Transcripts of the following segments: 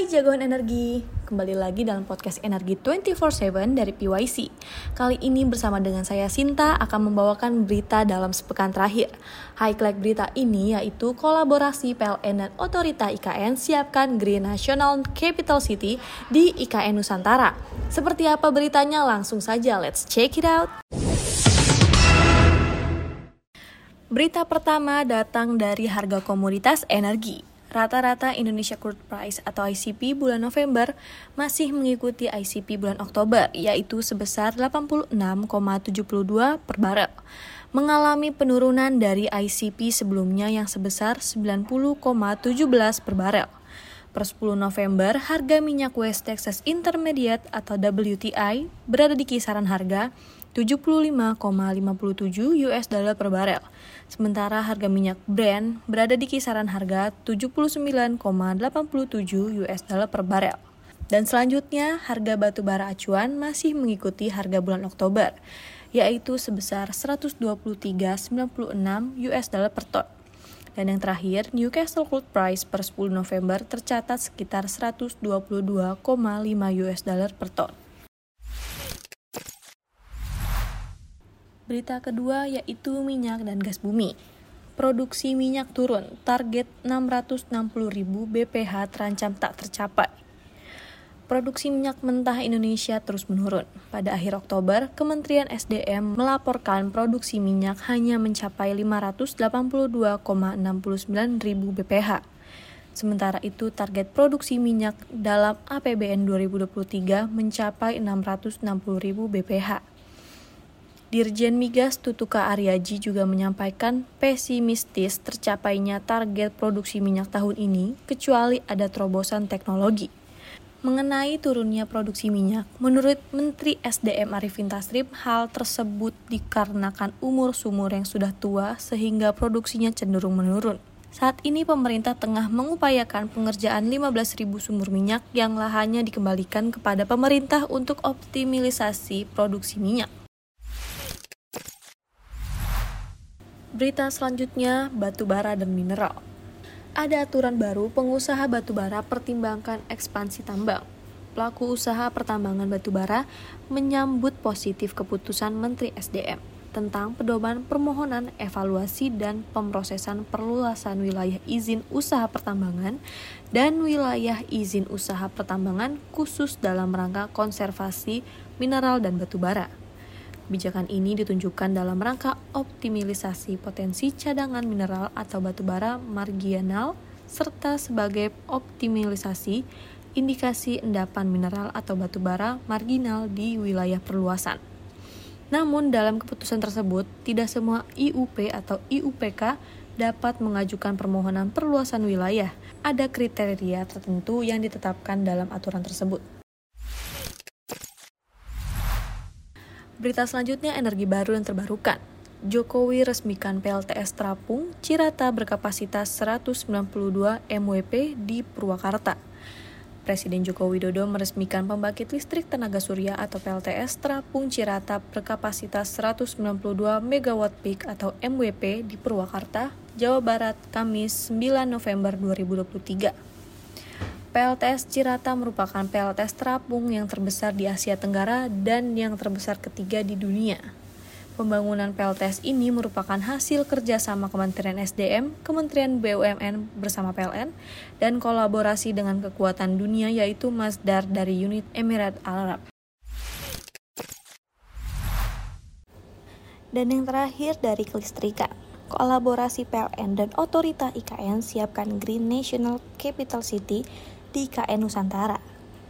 Hai jagoan energi, kembali lagi dalam podcast Energi 24/7 dari PYC. Kali ini bersama dengan saya Sinta akan membawakan berita dalam sepekan terakhir. Highlight berita ini yaitu kolaborasi PLN dan Otorita IKN siapkan Green National Capital City di IKN Nusantara. Seperti apa beritanya? Langsung saja, let's check it out. Berita pertama datang dari harga komoditas energi. Rata-rata Indonesia Crude Price atau ICP bulan November masih mengikuti ICP bulan Oktober, yaitu sebesar 86,72 per barel. Mengalami penurunan dari ICP sebelumnya yang sebesar 90,17 per barel. Per 10 November, harga minyak West Texas Intermediate atau WTI berada di kisaran harga 75,57 US dollar per barel. Sementara harga minyak Brent berada di kisaran harga 79,87 US dollar per barel. Dan selanjutnya, harga batu bara acuan masih mengikuti harga bulan Oktober, yaitu sebesar 123,96 US dollar per ton. Dan yang terakhir, Newcastle Crude Price per 10 November tercatat sekitar 122,5 US dollar per ton. Berita kedua yaitu minyak dan gas bumi. Produksi minyak turun, target 660.000 BPH terancam tak tercapai. Produksi minyak mentah Indonesia terus menurun. Pada akhir Oktober, Kementerian SDM melaporkan produksi minyak hanya mencapai 582,69 ribu BPH. Sementara itu, target produksi minyak dalam APBN 2023 mencapai 660 ribu BPH. Dirjen Migas Tutuka Aryaji juga menyampaikan pesimistis tercapainya target produksi minyak tahun ini kecuali ada terobosan teknologi mengenai turunnya produksi minyak. Menurut Menteri SDM Arifin Tasrif, hal tersebut dikarenakan umur sumur yang sudah tua sehingga produksinya cenderung menurun. Saat ini pemerintah tengah mengupayakan pengerjaan 15.000 sumur minyak yang lahannya dikembalikan kepada pemerintah untuk optimalisasi produksi minyak. Berita selanjutnya, batu bara dan mineral ada aturan baru pengusaha batubara pertimbangkan ekspansi tambang. Pelaku usaha pertambangan batubara menyambut positif keputusan Menteri SDM tentang pedoman permohonan evaluasi dan pemrosesan perluasan wilayah izin usaha pertambangan dan wilayah izin usaha pertambangan khusus dalam rangka konservasi mineral dan batubara. Kebijakan ini ditunjukkan dalam rangka optimalisasi potensi cadangan mineral atau batu bara marginal serta sebagai optimalisasi indikasi endapan mineral atau batu bara marginal di wilayah perluasan. Namun dalam keputusan tersebut, tidak semua IUP atau IUPK dapat mengajukan permohonan perluasan wilayah. Ada kriteria tertentu yang ditetapkan dalam aturan tersebut. Berita selanjutnya energi baru dan terbarukan. Jokowi resmikan PLTS Terapung Cirata berkapasitas 192 MWP di Purwakarta. Presiden Joko Widodo meresmikan pembangkit listrik tenaga surya atau PLTS Terapung Cirata berkapasitas 192 MW peak atau MWP di Purwakarta, Jawa Barat, Kamis 9 November 2023. PLTS Cirata merupakan PLTS terapung yang terbesar di Asia Tenggara dan yang terbesar ketiga di dunia. Pembangunan PLTS ini merupakan hasil kerjasama Kementerian SDM, Kementerian BUMN bersama PLN, dan kolaborasi dengan kekuatan dunia yaitu Masdar dari unit Emirat Arab. Dan yang terakhir dari kelistrikan kolaborasi PLN dan otorita IKN siapkan Green National Capital City di IKN Nusantara.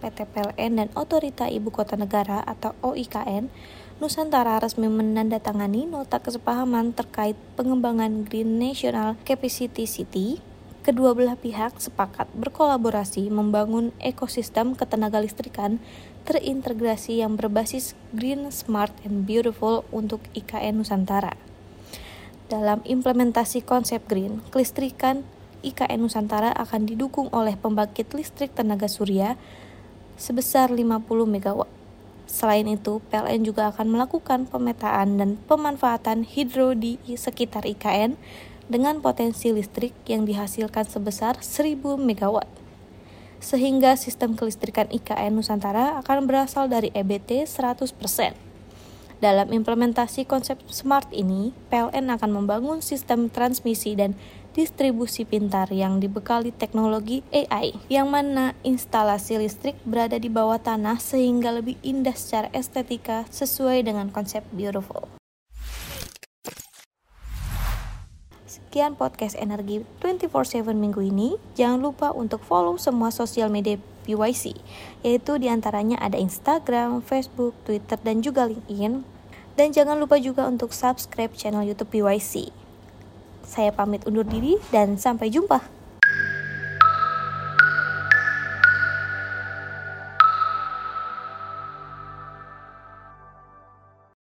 PT PLN dan Otorita Ibu Kota Negara atau OIKN Nusantara resmi menandatangani nota kesepahaman terkait pengembangan Green National Capacity City. Kedua belah pihak sepakat berkolaborasi membangun ekosistem ketenaga listrikan terintegrasi yang berbasis green, smart, and beautiful untuk IKN Nusantara. Dalam implementasi konsep green, kelistrikan IKN Nusantara akan didukung oleh pembangkit listrik tenaga surya sebesar 50 MW. Selain itu, PLN juga akan melakukan pemetaan dan pemanfaatan hidro di sekitar IKN dengan potensi listrik yang dihasilkan sebesar 1000 MW. sehingga sistem kelistrikan IKN Nusantara akan berasal dari EBT 100%. Dalam implementasi konsep smart ini, PLN akan membangun sistem transmisi dan distribusi pintar yang dibekali teknologi AI, yang mana instalasi listrik berada di bawah tanah sehingga lebih indah secara estetika sesuai dengan konsep beautiful. Sekian podcast Energi 24/7 minggu ini. Jangan lupa untuk follow semua sosial media PYC, yaitu di antaranya ada Instagram, Facebook, Twitter, dan juga LinkedIn. Dan jangan lupa juga untuk subscribe channel YouTube PYC. Saya pamit undur diri dan sampai jumpa.